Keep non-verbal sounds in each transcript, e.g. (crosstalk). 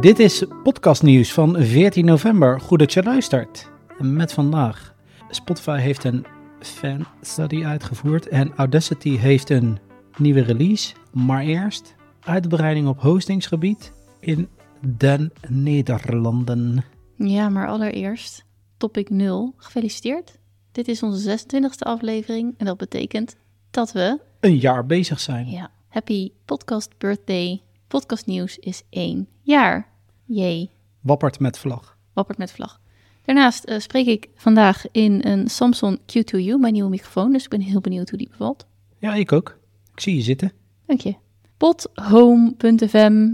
Dit is podcastnieuws van 14 november. Goed dat je luistert. Met vandaag. Spotify heeft een fan study uitgevoerd en Audacity heeft een nieuwe release. Maar eerst uitbreiding op hostingsgebied in den Nederlanden. Ja, maar allereerst topic 0. Gefeliciteerd. Dit is onze 26e aflevering en dat betekent dat we... Een jaar bezig zijn. Ja, happy podcast birthday. Podcast nieuws is één jaar. Jee, Wappert met vlag. wappert met vlag. Daarnaast eh, spreek ik vandaag in een Samsung Q2U, mijn nieuwe microfoon. Dus ik ben heel benieuwd hoe die bevalt. Ja, ik ook. Ik zie je zitten. Dank je. Pothome.fm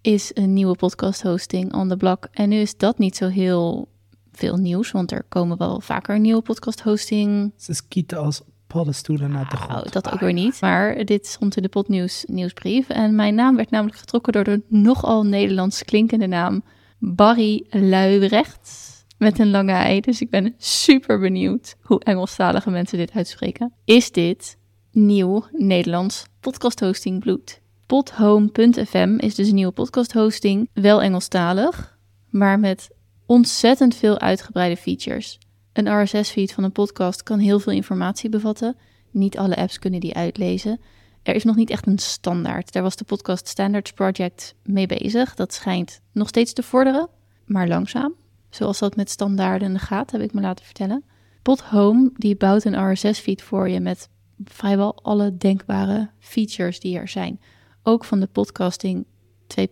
is een nieuwe podcast hosting on the block. En nu is dat niet zo heel veel nieuws, want er komen wel vaker nieuwe podcast hosting. Ze skieten als paddenstoelen naar de grond. dat ook weer niet. Maar dit stond in de potnieuws nieuwsbrief. En mijn naam werd namelijk getrokken door de nogal Nederlands klinkende naam Barry Luibrecht. Met een lange ei. Dus ik ben super benieuwd hoe Engelstalige mensen dit uitspreken. Is dit nieuw Nederlands podcast hosting bloed? Podhome.fm is dus een nieuwe podcast hosting. Wel Engelstalig, maar met ontzettend veel uitgebreide features. Een RSS-feed van een podcast kan heel veel informatie bevatten. Niet alle apps kunnen die uitlezen. Er is nog niet echt een standaard. Daar was de Podcast Standards Project mee bezig. Dat schijnt nog steeds te vorderen, maar langzaam. Zoals dat met standaarden gaat, heb ik me laten vertellen. Podhome die bouwt een RSS-feed voor je met vrijwel alle denkbare features die er zijn. Ook van de podcasting 2.0,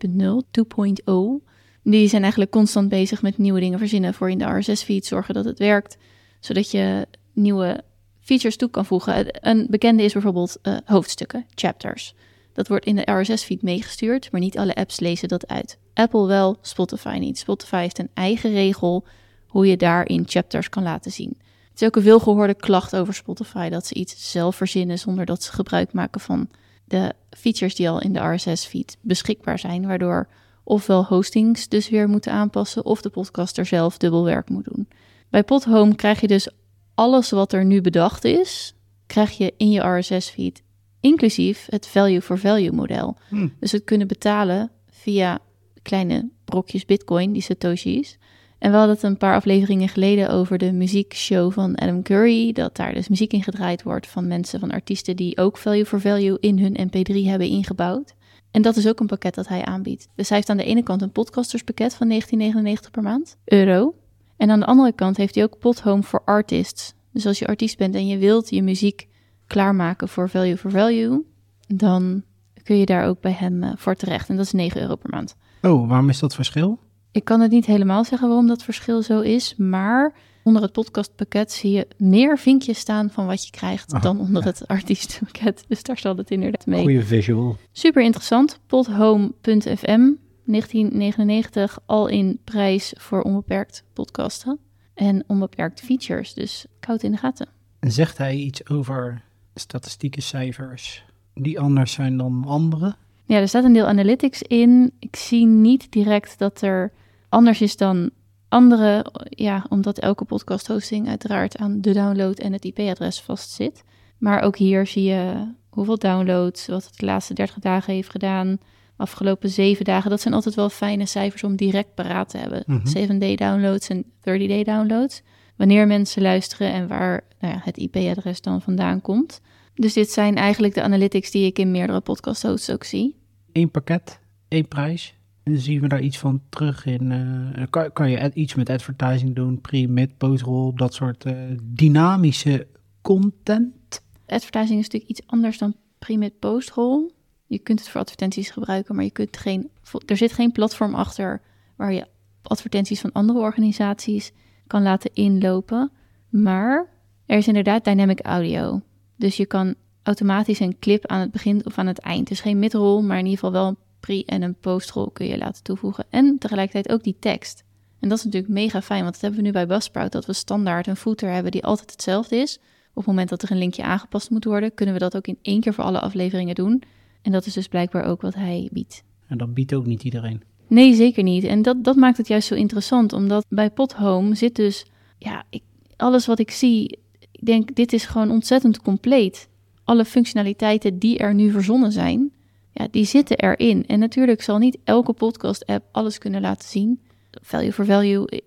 2.0. Die zijn eigenlijk constant bezig met nieuwe dingen verzinnen voor in de RSS-feed. Zorgen dat het werkt, zodat je nieuwe features toe kan voegen. Een bekende is bijvoorbeeld eh, hoofdstukken, chapters. Dat wordt in de RSS-feed meegestuurd, maar niet alle apps lezen dat uit. Apple wel, Spotify niet. Spotify heeft een eigen regel hoe je daarin chapters kan laten zien. Het is ook een veelgehoorde klacht over Spotify dat ze iets zelf verzinnen zonder dat ze gebruik maken van de features die al in de RSS-feed beschikbaar zijn, waardoor ofwel hostings dus weer moeten aanpassen of de podcaster zelf dubbel werk moet doen. Bij Podhome krijg je dus alles wat er nu bedacht is, krijg je in je RSS-feed, inclusief het value for value model. Hm. Dus het kunnen betalen via kleine brokjes bitcoin, die satoshis. En we hadden het een paar afleveringen geleden over de muziekshow van Adam Curry. Dat daar dus muziek in gedraaid wordt van mensen, van artiesten die ook value for value in hun mp3 hebben ingebouwd. En dat is ook een pakket dat hij aanbiedt. Dus hij heeft aan de ene kant een podcasterspakket van 19,99 per maand, euro. En aan de andere kant heeft hij ook Podhome for Artists. Dus als je artiest bent en je wilt je muziek klaarmaken voor value for value, dan kun je daar ook bij hem eh, voor terecht. En dat is 9 euro per maand. Oh, waarom is dat verschil? Ik kan het niet helemaal zeggen waarom dat verschil zo is, maar onder het podcastpakket zie je meer vinkjes staan van wat je krijgt Ah, dan onder ja. het (laughs) artiestenpakket. Dus daar zal het inderdaad mee. Goeie visual. Super interessant. Podhome.fm 1999 al in prijs voor onbeperkt podcasten en onbeperkt features. Dus koud in de gaten. Zegt hij iets over statistieke cijfers die anders zijn dan andere? Ja, er staat een deel analytics in. Ik zie niet direct dat er anders is dan andere. Ja, omdat elke podcast hosting uiteraard aan de download en het IP-adres vastzit. Maar ook hier zie je hoeveel downloads, wat het de laatste 30 dagen heeft gedaan. Afgelopen zeven dagen. Dat zijn altijd wel fijne cijfers om direct paraat te hebben. Mhm. 7-day downloads en 30-day downloads. Wanneer mensen luisteren en waar nou ja, het IP-adres dan vandaan komt. Dus dit zijn eigenlijk de analytics die ik in meerdere podcast hosts ook zie. Eén pakket, één prijs. En zien we daar iets van terug in? eh, kan, kan je iets met advertising doen, pre, mid, postrol, dat soort eh, dynamische content? Advertising is natuurlijk iets anders dan pre-mid post-roll. Je kunt het voor advertenties gebruiken, maar je kunt geen, er zit geen platform achter waar je advertenties van andere organisaties kan laten inlopen. Maar er is inderdaad dynamic audio. Dus je kan automatisch een clip aan het begin of aan het eind. Dus geen midroll, maar in ieder geval wel pre- en een post-roll kun je laten toevoegen. En tegelijkertijd ook die tekst. En dat is natuurlijk mega fijn, want dat hebben we nu bij Buzzsprout, dat we standaard een footer hebben die altijd hetzelfde is. Op het moment dat er een linkje aangepast moet worden, kunnen we dat ook in één keer voor alle afleveringen doen. En dat is dus blijkbaar ook wat hij biedt. En dat biedt ook niet iedereen. Nee, zeker niet. En dat, dat maakt het juist zo interessant, omdat bij Pothome zit dus, ja, ik, alles wat ik zie, ik denk, dit is gewoon ontzettend compleet. Alle functionaliteiten die er nu verzonnen zijn, ja, die zitten erin. En natuurlijk zal niet elke podcast-app alles kunnen laten zien. Value for value,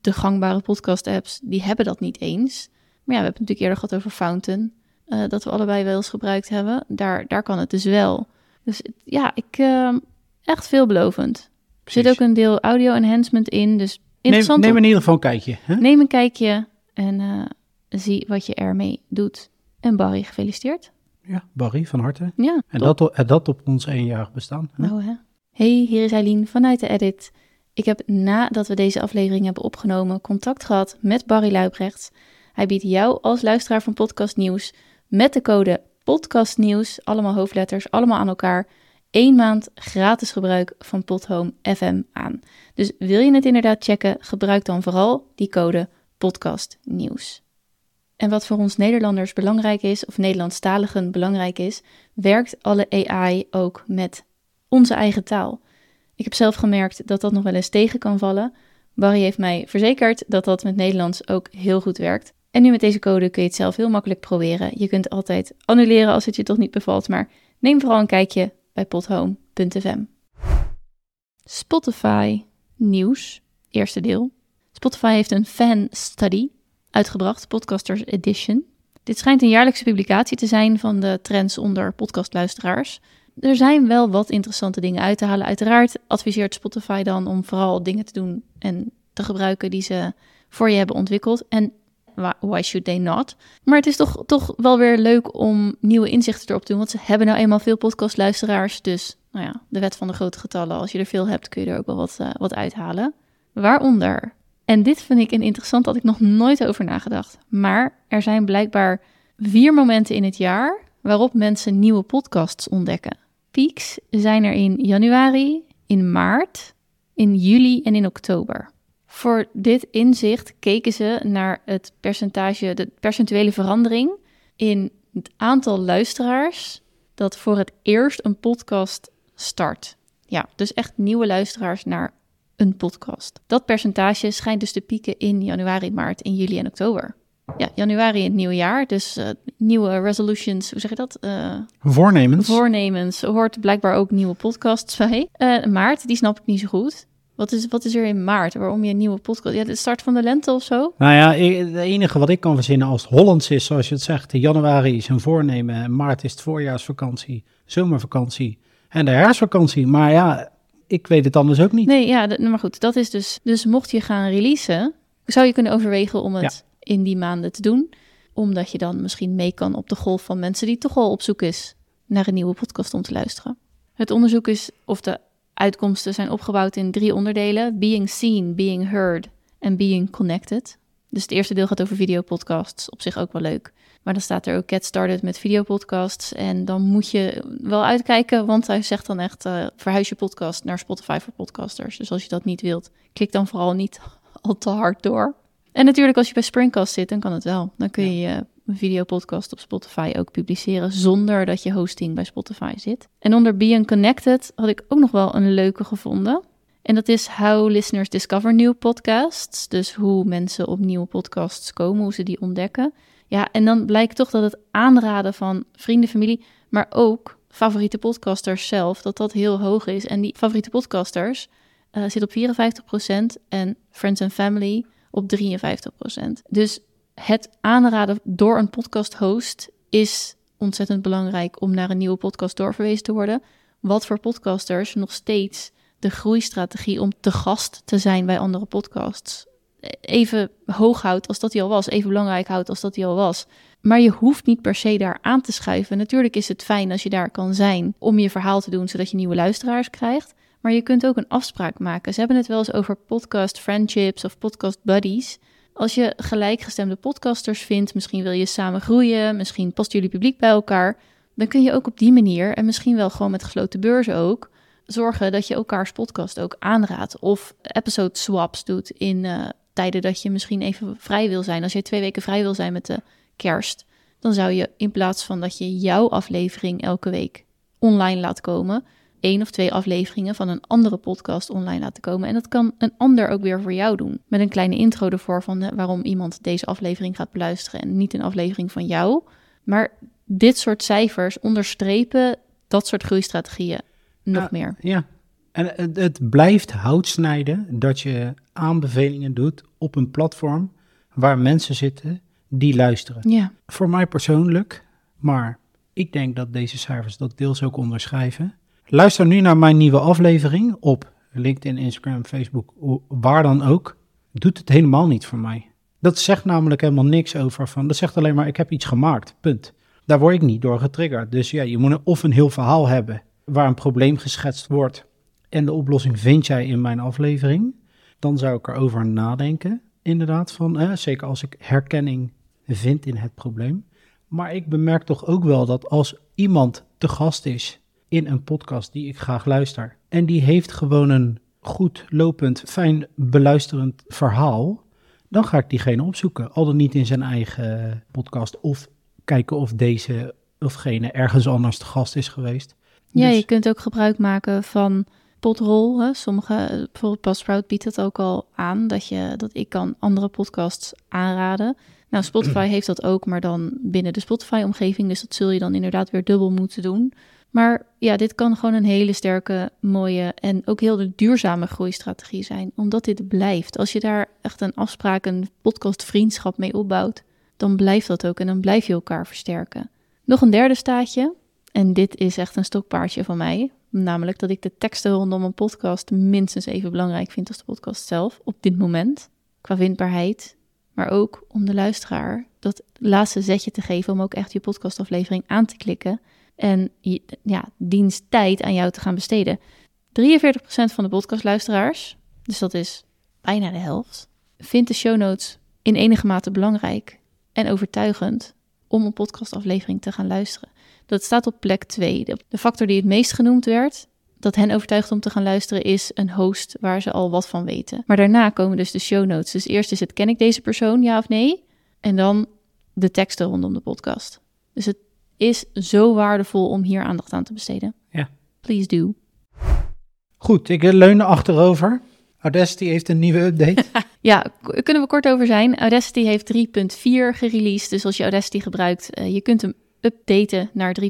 de gangbare podcast-apps, die hebben dat niet eens. Maar ja, we hebben het natuurlijk eerder gehad over Fountain, uh, dat we allebei wel eens gebruikt hebben. Daar, daar kan het dus wel. Dus ja, ik, uh, echt veelbelovend. Er zit ook een deel audio enhancement in, dus interessant. Neem, neem in ieder geval een kijkje. Hè? Neem een kijkje en uh, zie wat je ermee doet. En Barry, gefeliciteerd. Ja, Barry, van harte. Ja, en dat, op, dat op ons eenjarig bestaan. Hè? Nou, hè. Hey, hier is Eileen vanuit de edit. Ik heb nadat we deze aflevering hebben opgenomen contact gehad met Barry Luibrechts. Hij biedt jou als luisteraar van Podcast Nieuws met de code Podcast Nieuws, allemaal hoofdletters, allemaal aan elkaar, één maand gratis gebruik van Podhome FM aan. Dus wil je het inderdaad checken, gebruik dan vooral die code Podcast Nieuws. En wat voor ons Nederlanders belangrijk is, of Nederlandstaligen belangrijk is, werkt alle AI ook met onze eigen taal. Ik heb zelf gemerkt dat dat nog wel eens tegen kan vallen. Barry heeft mij verzekerd dat dat met Nederlands ook heel goed werkt. En nu met deze code kun je het zelf heel makkelijk proberen. Je kunt altijd annuleren als het je toch niet bevalt, maar neem vooral een kijkje bij pothome.fm. Spotify nieuws, eerste deel. Spotify heeft een fan study uitgebracht, Podcasters Edition. Dit schijnt een jaarlijkse publicatie te zijn van de trends onder podcastluisteraars. Er zijn wel wat interessante dingen uit te halen. Uiteraard adviseert Spotify dan om vooral dingen te doen en te gebruiken die ze voor je hebben ontwikkeld. En why should they not? Maar het is toch, toch wel weer leuk om nieuwe inzichten erop te doen. Want ze hebben nou eenmaal veel podcastluisteraars. Dus nou ja, de wet van de grote getallen. Als je er veel hebt, kun je er ook wel wat, uh, wat uithalen. Waaronder, en dit vind ik een interessant, had ik nog nooit over nagedacht. Maar er zijn blijkbaar vier momenten in het jaar waarop mensen nieuwe podcasts ontdekken. Peaks zijn er in januari, in maart, in juli en in oktober. Voor dit inzicht keken ze naar het percentage, de percentuele verandering in het aantal luisteraars dat voor het eerst een podcast start. Ja, dus echt nieuwe luisteraars naar een podcast. Dat percentage schijnt dus te pieken in januari, maart, in juli en oktober. Ja, januari in het nieuwe jaar, dus uh, nieuwe resolutions, hoe zeg je dat? Uh, voornemens. Voornemens, hoort blijkbaar ook nieuwe podcasts bij. Uh, maart, die snap ik niet zo goed. Wat is, wat is er in maart? Waarom je een nieuwe podcast? Ja, de start van de lente of zo? Nou ja, het enige wat ik kan verzinnen als het Hollands is, zoals je het zegt. Januari is een voornemen, maart is het voorjaarsvakantie, zomervakantie en de herfstvakantie. Maar ja, ik weet het anders ook niet. Nee, ja, maar goed, dat is dus. Dus mocht je gaan releasen, zou je kunnen overwegen om het in die maanden te doen. Omdat je dan misschien mee kan op de golf van mensen die toch al op zoek is naar een nieuwe podcast om te luisteren. Het onderzoek is, of de uitkomsten zijn opgebouwd in drie onderdelen: being seen, being heard en being connected. Dus het eerste deel gaat over videopodcasts, op zich ook wel leuk. Maar dan staat er ook Get Started met videopodcasts. En dan moet je wel uitkijken, want hij zegt dan echt... Uh, verhuis je podcast naar Spotify voor podcasters. Dus als je dat niet wilt, klik dan vooral niet (laughs) al te hard door. En natuurlijk als je bij Springcast zit, dan kan het wel. Dan kun je je een videopodcast op Spotify ook publiceren... zonder dat je hosting bij Spotify zit. En onder Being Connected had ik ook nog wel een leuke gevonden... En dat is How Listeners Discover New Podcasts. Dus hoe mensen op nieuwe podcasts komen, hoe ze die ontdekken. Ja, en dan blijkt toch dat het aanraden van vrienden, familie, maar ook favoriete podcasters zelf, dat dat heel hoog is. En die favoriete podcasters uh, zit op 54% en Friends and Family op 53%. Dus het aanraden door een podcast host is ontzettend belangrijk om naar een nieuwe podcast doorverwezen te worden. Wat voor podcasters nog steeds de groeistrategie om te gast te zijn bij andere podcasts even hoog houdt als dat hij al was, even belangrijk houdt als dat hij al was. Maar je hoeft niet per se daar aan te schuiven. Natuurlijk is het fijn als je daar kan zijn om je verhaal te doen, zodat je nieuwe luisteraars krijgt. Maar je kunt ook een afspraak maken. Ze hebben het wel eens over podcast friendships of podcast buddies. Als je gelijkgestemde podcasters vindt, misschien wil je samen groeien, misschien past jullie publiek bij elkaar, dan kun je ook op die manier, en misschien wel gewoon met gesloten beurzen ook, zorgen dat je elkaars podcast ook aanraadt. Of episode swaps doet in uh, tijden dat je misschien even vrij wil zijn. Als je twee weken vrij wil zijn met de kerst, dan zou je in plaats van dat je jouw aflevering elke week online laat komen, één of twee afleveringen van een andere podcast online laten komen. En dat kan een ander ook weer voor jou doen. Met een kleine intro ervoor van de, waarom iemand deze aflevering gaat beluisteren en niet een aflevering van jou. Maar dit soort cijfers onderstrepen dat soort groeistrategieën nog Ja, meer. Ja, en het, het blijft houtsnijden dat je aanbevelingen doet op een platform waar mensen zitten die luisteren. Ja, Voor mij persoonlijk, maar ik denk dat deze cijfers dat deels ook onderschrijven. Luister nu naar mijn nieuwe aflevering op LinkedIn, Instagram, Facebook, waar dan ook. Doet het helemaal niet voor mij. Dat zegt namelijk helemaal niks over van. Dat zegt alleen maar ik heb iets gemaakt. Punt. Daar word ik niet door getriggerd. Dus ja, je moet of een heel verhaal hebben waar een probleem geschetst wordt en de oplossing vind jij in mijn aflevering. Dan zou ik erover nadenken. Inderdaad, van zeker als ik herkenning vind in het probleem. Maar ik bemerk toch ook wel dat als iemand te gast is in een podcast die ik graag luister. en die heeft gewoon een goed lopend, fijn beluisterend verhaal. dan ga ik diegene opzoeken. Al dan niet in zijn eigen podcast. of kijken of deze ofgene ergens anders te gast is geweest. Ja Dus- je kunt ook gebruik maken van potrol. Hè. Sommige, bijvoorbeeld Buzzsprout biedt dat ook al aan, dat, je, dat ik kan andere podcasts aanraden. Nou, Spotify (clears throat) heeft dat ook, maar dan binnen de Spotify-omgeving. Dus dat zul je dan inderdaad weer dubbel moeten doen. Maar ja, dit kan gewoon een hele sterke, mooie en ook heel duurzame groeistrategie zijn. Omdat dit blijft. Als je daar echt een afspraak, een podcastvriendschap mee opbouwt, dan blijft dat ook en dan blijf je elkaar versterken. Nog een derde staatje. En dit is echt een stokpaardje van mij. Namelijk dat ik de teksten rondom een podcast minstens even belangrijk vind als de podcast zelf. Op dit moment. Qua vindbaarheid. Maar ook om de luisteraar dat laatste zetje te geven om ook echt je podcastaflevering aan te klikken. En ja, dienst tijd aan jou te gaan besteden. 43% van de podcastluisteraars, dus dat is bijna de helft, vindt de show notes in enige mate belangrijk en overtuigend om een podcastaflevering te gaan luisteren. Dat staat op plek 2. De, factor die het meest genoemd werd, dat hen overtuigt om te gaan luisteren, is een host waar ze al wat van weten. Maar daarna komen dus de show notes. Dus eerst is het, ken ik deze persoon, ja of nee? En dan de teksten rondom de podcast. Dus het is zo waardevol om hier aandacht aan te besteden. Ja. Please do. Goed, ik leun achterover. Audacity heeft een nieuwe update. (laughs) Ja, kunnen we kort over zijn. Audacity heeft 3.4 gereleased. Dus als je Audacity gebruikt, uh, je kunt hem updaten naar 3.4.1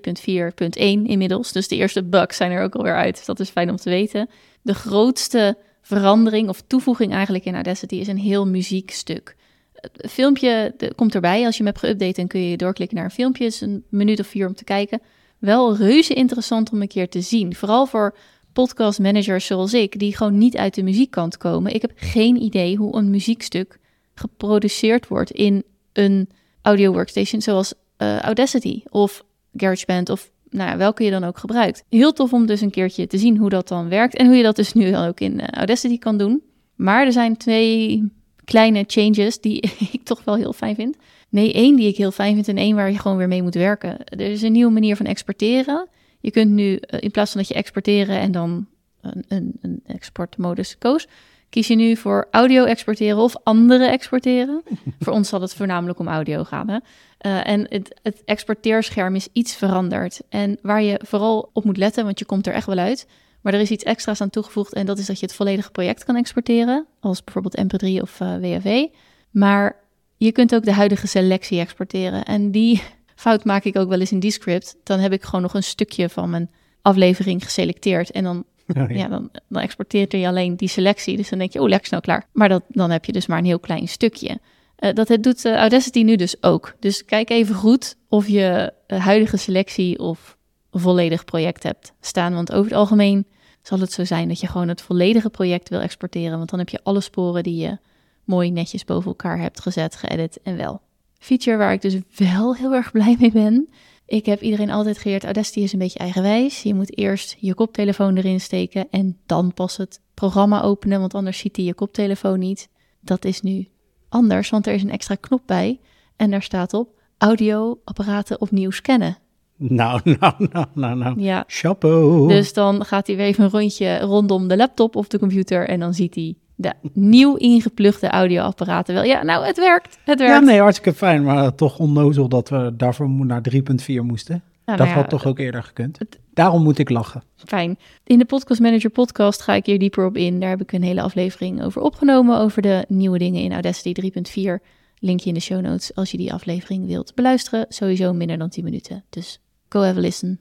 inmiddels. Dus de eerste bugs zijn er ook alweer uit. Dus dat is fijn om te weten. De grootste verandering of toevoeging eigenlijk in Audacity is een heel muziekstuk. Het filmpje komt erbij. Als je hem hebt geüpdate, dan kun je doorklikken naar een filmpje. Het is een minuut of vier om te kijken. Wel reuze interessant om een keer te zien. Vooral voor podcast managers zoals ik, die gewoon niet uit de muziekkant komen. Ik heb geen idee hoe een muziekstuk geproduceerd wordt in een audio workstation zoals uh, Audacity of GarageBand of nou ja, welke je dan ook gebruikt. Heel tof om dus een keertje te zien hoe dat dan werkt en hoe je dat dus nu dan ook in uh, Audacity kan doen. Maar er zijn twee kleine changes die (laughs) ik toch wel heel fijn vind. Nee, één die ik heel fijn vind en één waar je gewoon weer mee moet werken. Er is een nieuwe manier van exporteren. Je kunt nu, uh, in plaats van dat je exporteren en dan een, een, een exportmodus koos, kies je nu voor audio exporteren of andere exporteren. (laughs) voor ons zal het voornamelijk om audio gaan. Hè? Uh, en het, het exporteerscherm is iets veranderd. En waar je vooral op moet letten, want je komt er echt wel uit. Maar er is iets extra's aan toegevoegd en dat is dat je het volledige project kan exporteren. Als bijvoorbeeld MP3 of uh, WAV. Maar je kunt ook de huidige selectie exporteren. En die (laughs) fout maak ik ook wel eens in Descript. Dan heb ik gewoon nog een stukje van mijn aflevering geselecteerd. En dan, oh, ja. Dan, exporteert hij alleen die selectie. Dus dan denk je, oh, lekker snel klaar. Maar dat, dan heb je dus maar een heel klein stukje. Uh, dat het doet uh, Audacity nu dus ook. Dus kijk even goed of je uh, huidige selectie of volledig project hebt staan. Want over het algemeen zal het zo zijn dat je gewoon het volledige project wil exporteren. Want dan heb je alle sporen die je mooi netjes boven elkaar hebt gezet, geëdit en wel. Feature waar ik dus wel heel erg blij mee ben. Ik heb iedereen altijd geleerd, Audacity is een beetje eigenwijs. Je moet eerst je koptelefoon erin steken en dan pas het programma openen, want anders ziet hij je koptelefoon niet. Dat is nu anders, want er is een extra knop bij en daar staat op audioapparaten opnieuw scannen. Nou, (laughs) nou, nou, nou, nou. Ja. Chapeau. Dus dan gaat hij weer even een rondje rondom de laptop of de computer en dan ziet hij de nieuw ingeplugde audioapparaten wel. Ja, nou, het werkt. Het werkt. Ja, nee, hartstikke fijn, maar toch onnozel dat we daarvoor naar 3.4 moesten. Dat nou ja, had toch ook eerder gekund. Daarom moet ik lachen. Fijn. In de Podcast Manager podcast ga ik hier dieper op in. Daar heb ik een hele aflevering over opgenomen, over de nieuwe dingen in Audacity 3.4. Linkje in de show notes als je die aflevering wilt beluisteren. Sowieso minder dan 10 minuten. Dus go have a listen.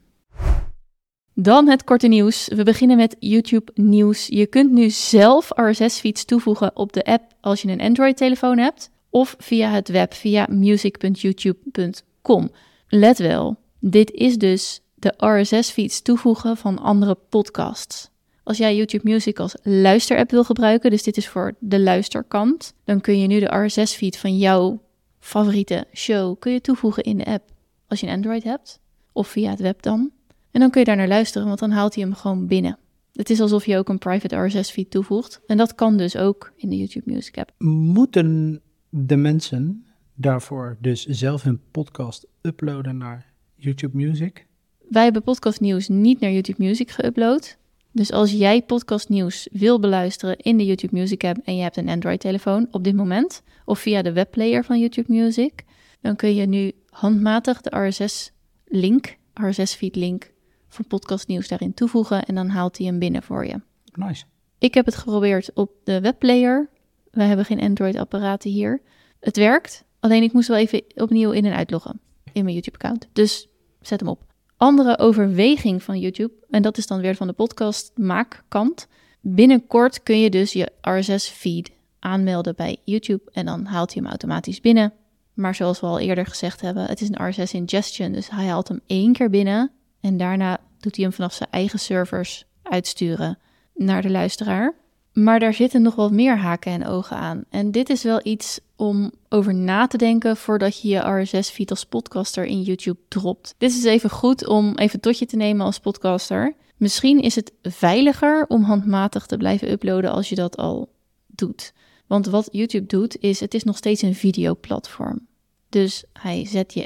Dan het korte nieuws. We beginnen met YouTube nieuws. Je kunt nu zelf RSS-feeds toevoegen op de app als je een Android-telefoon hebt. Of via het web via music.youtube.com. Let wel, dit is dus de RSS-feeds toevoegen van andere podcasts. Als jij YouTube Music als luisterapp wil gebruiken, dus dit is voor de luisterkant, dan kun je nu de RSS-feed van jouw favoriete show kun je toevoegen in de app. Als je een Android hebt, of via het web dan. En dan kun je daar naar luisteren, want dan haalt hij hem gewoon binnen. Het is alsof je ook een private RSS-feed toevoegt. En dat kan dus ook in de YouTube Music app. Moeten de mensen daarvoor dus zelf hun podcast uploaden naar YouTube Music? Wij hebben podcast nieuws niet naar YouTube Music geüpload. Dus als jij podcast nieuws wil beluisteren in de YouTube Music app en je hebt een Android telefoon op dit moment, of via de webplayer van YouTube Music, dan kun je nu handmatig de RSS link, RSS feed link van podcast nieuws daarin toevoegen en dan haalt hij hem binnen voor je. Nice. Ik heb het geprobeerd op de webplayer. Wij hebben geen Android apparaten hier. Het werkt, alleen ik moest wel even opnieuw in en uitloggen in mijn YouTube account. Dus zet hem op andere overweging van YouTube, en dat is dan weer van de podcast maakkant. Binnenkort kun je dus je RSS-feed aanmelden bij YouTube en dan haalt hij hem automatisch binnen. Maar zoals we al eerder gezegd hebben, het is een RSS ingestion, dus hij haalt hem één keer binnen en daarna doet hij hem vanaf zijn eigen servers uitsturen naar de luisteraar. Maar daar zitten nog wat meer haken en ogen aan. En dit is wel iets om over na te denken voordat je je RSS-feed als podcaster in YouTube dropt. Dit is even goed om even tot je te nemen als podcaster. Misschien is het veiliger om handmatig te blijven uploaden als je dat al doet. Want wat YouTube doet is, het is nog steeds een videoplatform. Dus hij zet je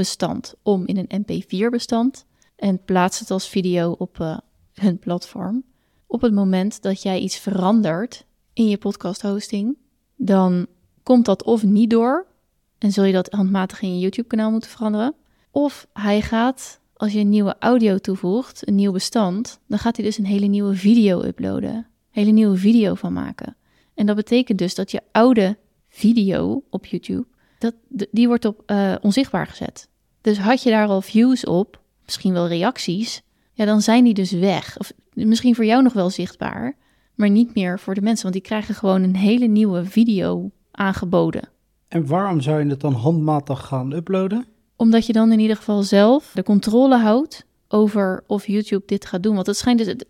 MP3-bestand om in een MP4-bestand en plaatst het als video op uh, hun platform op het moment dat jij iets verandert in je podcast hosting, dan komt dat of niet door en zul je dat handmatig in je YouTube kanaal moeten veranderen. Of hij gaat, als je een nieuwe audio toevoegt, een nieuw bestand, dan gaat hij dus een hele nieuwe video uploaden. Een hele nieuwe video van maken. En dat betekent dus dat je oude video op YouTube, dat, die wordt op uh, onzichtbaar gezet. Dus had je daar al views op, misschien wel reacties, ja, dan zijn die dus weg. Of misschien voor jou nog wel zichtbaar, maar niet meer voor de mensen, want die krijgen gewoon een hele nieuwe video aangeboden. En waarom zou je het dan handmatig gaan uploaden? Omdat je dan in ieder geval zelf de controle houdt over of YouTube dit gaat doen. Want het schijnt dus, het,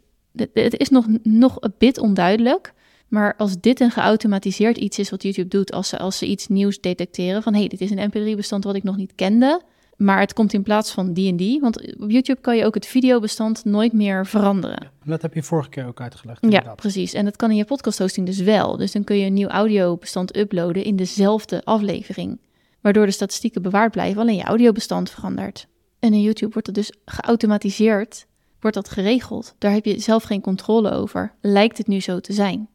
het is nog, nog een bit onduidelijk. Maar als dit een geautomatiseerd iets is wat YouTube doet, als ze, als ze iets nieuws detecteren van hé, hey, dit is een MP3-bestand wat ik nog niet kende, maar het komt in plaats van die en die. Want op YouTube kan je ook het videobestand nooit meer veranderen. Dat heb je vorige keer ook uitgelegd. Ja, precies. En dat kan in je podcast hosting dus wel. Dus dan kun je een nieuw audiobestand uploaden in dezelfde aflevering. Waardoor de statistieken bewaard blijven, alleen je audiobestand verandert. En in YouTube wordt dat dus geautomatiseerd, wordt dat geregeld. Daar heb je zelf geen controle over. Lijkt het nu zo te zijn.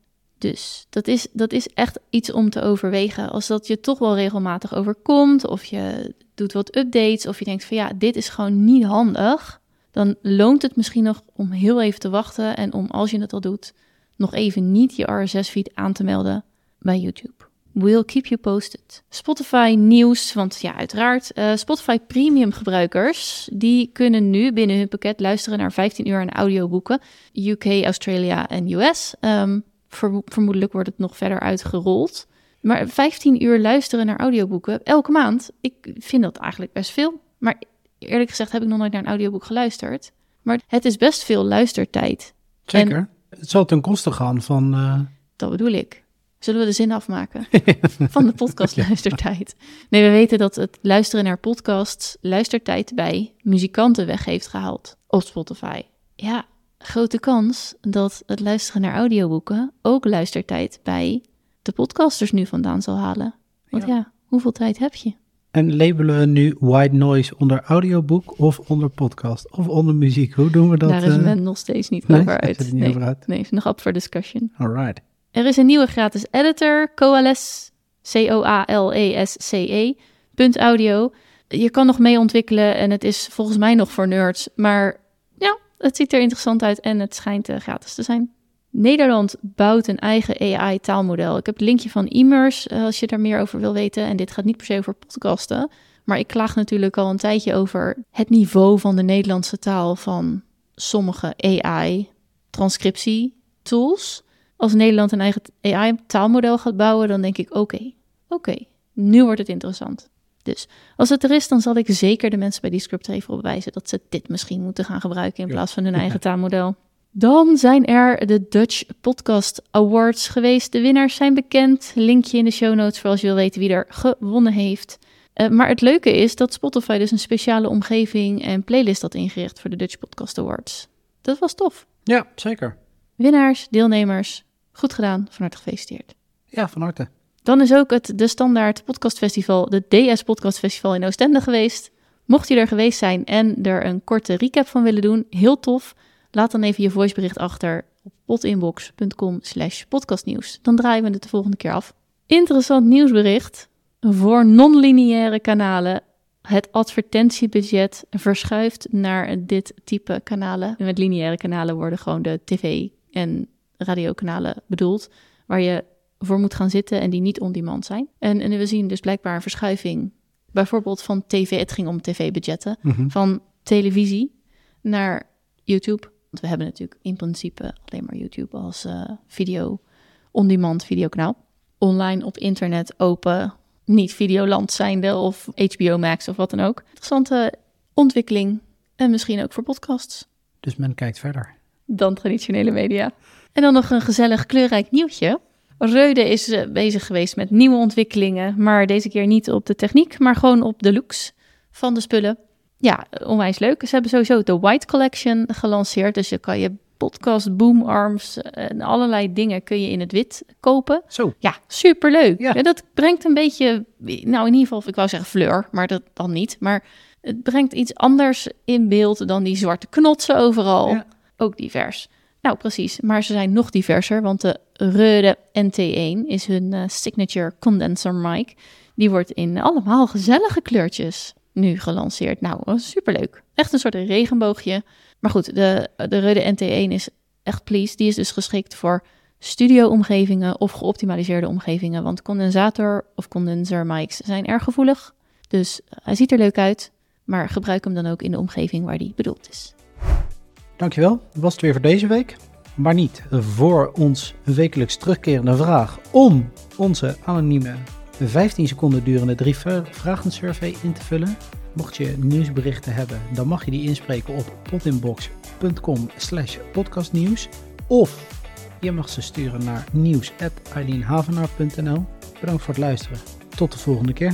Dus dat is, dat is echt iets om te overwegen. Als dat je toch wel regelmatig overkomt, of je doet wat updates, of je denkt van ja, dit is gewoon niet handig, dan loont het misschien nog om heel even te wachten en om, als je het al doet, nog even niet je RSS-feed aan te melden bij YouTube. We'll keep you posted. Spotify nieuws, want ja, uiteraard, uh, Spotify Premium gebruikers, die kunnen nu binnen hun pakket luisteren naar 15 uur aan audioboeken, UK, Australia en US. Um, vermoedelijk wordt het nog verder uitgerold. Maar 15 uur luisteren naar audioboeken elke maand, ik vind dat eigenlijk best veel. Maar eerlijk gezegd heb ik nog nooit naar een audioboek geluisterd. Maar het is best veel luistertijd. Zeker. het zal ten koste gaan van. Uh... Dat bedoel ik. Zullen we de zin afmaken (laughs) van de podcast luistertijd? Nee, we weten dat het luisteren naar podcasts luistertijd bij muzikanten weg heeft gehaald op Spotify. Ja, grote kans dat het luisteren naar audioboeken ook luistertijd bij de podcasters nu vandaan zal halen. Want ja, hoeveel tijd heb je? En labelen we nu white noise onder audioboek of onder podcast of onder muziek? Hoe doen we dat? Daar is uh... men nog steeds niet nee, over uit. Niet nee, over uit. nee, is nog up for discussion. Alright. Er is een nieuwe gratis editor, Coalesce, C-O-A-L-E-S-C-E, punt audio. Je kan nog mee ontwikkelen en het is volgens mij nog voor nerds, maar het ziet er interessant uit en het schijnt uh, gratis te zijn. Nederland bouwt een eigen AI-taalmodel. Ik heb het linkje van Immers uh, als je daar meer over wil weten. En dit gaat niet per se over podcasten. Maar ik klaag natuurlijk al een tijdje over het niveau van de Nederlandse taal van sommige AI-transcriptie-tools. Als Nederland een eigen AI-taalmodel gaat bouwen, dan denk ik: oké, oké, nu wordt het interessant. Dus als het er is, dan zal ik zeker de mensen bij die even op wijzen dat ze dit misschien moeten gaan gebruiken in plaats van hun eigen taalmodel. Dan zijn er de Dutch Podcast Awards geweest. De winnaars zijn bekend. Linkje in de show notes voor als je wil weten wie er gewonnen heeft. Eh, maar het leuke is dat Spotify dus een speciale omgeving en playlist had ingericht voor de Dutch Podcast Awards. Dat was tof. Ja, zeker. Winnaars, deelnemers, goed gedaan, van harte gefeliciteerd. Ja, van harte. Dan is ook het de standaard podcastfestival, de DS Podcast Festival in Oostende geweest. Mocht je er geweest zijn en er een korte recap van willen doen, heel tof. Laat dan even je voicebericht achter op potinbox.com slash podcastnieuws. Dan draaien we het de volgende keer af. Interessant nieuwsbericht. Voor non-lineaire kanalen. Het advertentiebudget verschuift naar dit type kanalen. En met lineaire kanalen worden gewoon de tv- en radiokanalen bedoeld. Waar je voor moet gaan zitten en die niet on-demand zijn. En, en we zien dus blijkbaar een verschuiving. Bijvoorbeeld van tv, het ging om tv-budgetten. Mhm. Van televisie naar YouTube. Want we hebben natuurlijk in principe alleen maar YouTube als eh, video, on-demand videokanaal. Online op internet open, niet Videoland zijnde of HBO Max of wat dan ook. Interessante ontwikkeling en misschien ook voor podcasts Dus men kijkt verder. dan traditionele media. En dan nog een gezellig kleurrijk nieuwtje. Reude is eh, bezig geweest met nieuwe ontwikkelingen, maar deze keer niet op de techniek, maar gewoon op de looks van de spullen. Ja, onwijs leuk. Ze hebben sowieso de White Collection gelanceerd, dus je kan je podcast, boomarms en allerlei dingen kun je in het wit kopen. Zo. Ja, superleuk. Ja. Ja. dat brengt een beetje, nou in ieder geval, ik wou zeggen fleur, maar dat dan niet. Maar het brengt iets anders in beeld dan die zwarte knotsen overal. Ja. Ook divers. Nou, precies. Maar ze zijn nog diverser, want de Rode NT1 is hun eh, signature condenser mic. Die wordt in allemaal gezellige kleurtjes nu gelanceerd. Nou, eh, superleuk. Echt een soort regenboogje. Maar goed, de, de Rode NT1 is echt pleased. Die is dus geschikt voor studio-omgevingen of geoptimaliseerde omgevingen. Want condensator of condenser mics zijn erg gevoelig. Dus eh, hij ziet er leuk uit, maar gebruik hem dan ook in de omgeving waar die bedoeld is. Dankjewel. Dat was het weer voor deze week. Maar niet voor ons wekelijks terugkerende vraag om onze anonieme 15 seconden durende drie vragen survey in te vullen. Mocht je nieuwsberichten hebben, dan mag je die inspreken op potinbox.com slash podcastnieuws. Of je mag ze sturen naar nieuws.eileenhavenaar.nl. Bedankt voor het luisteren. Tot de volgende keer.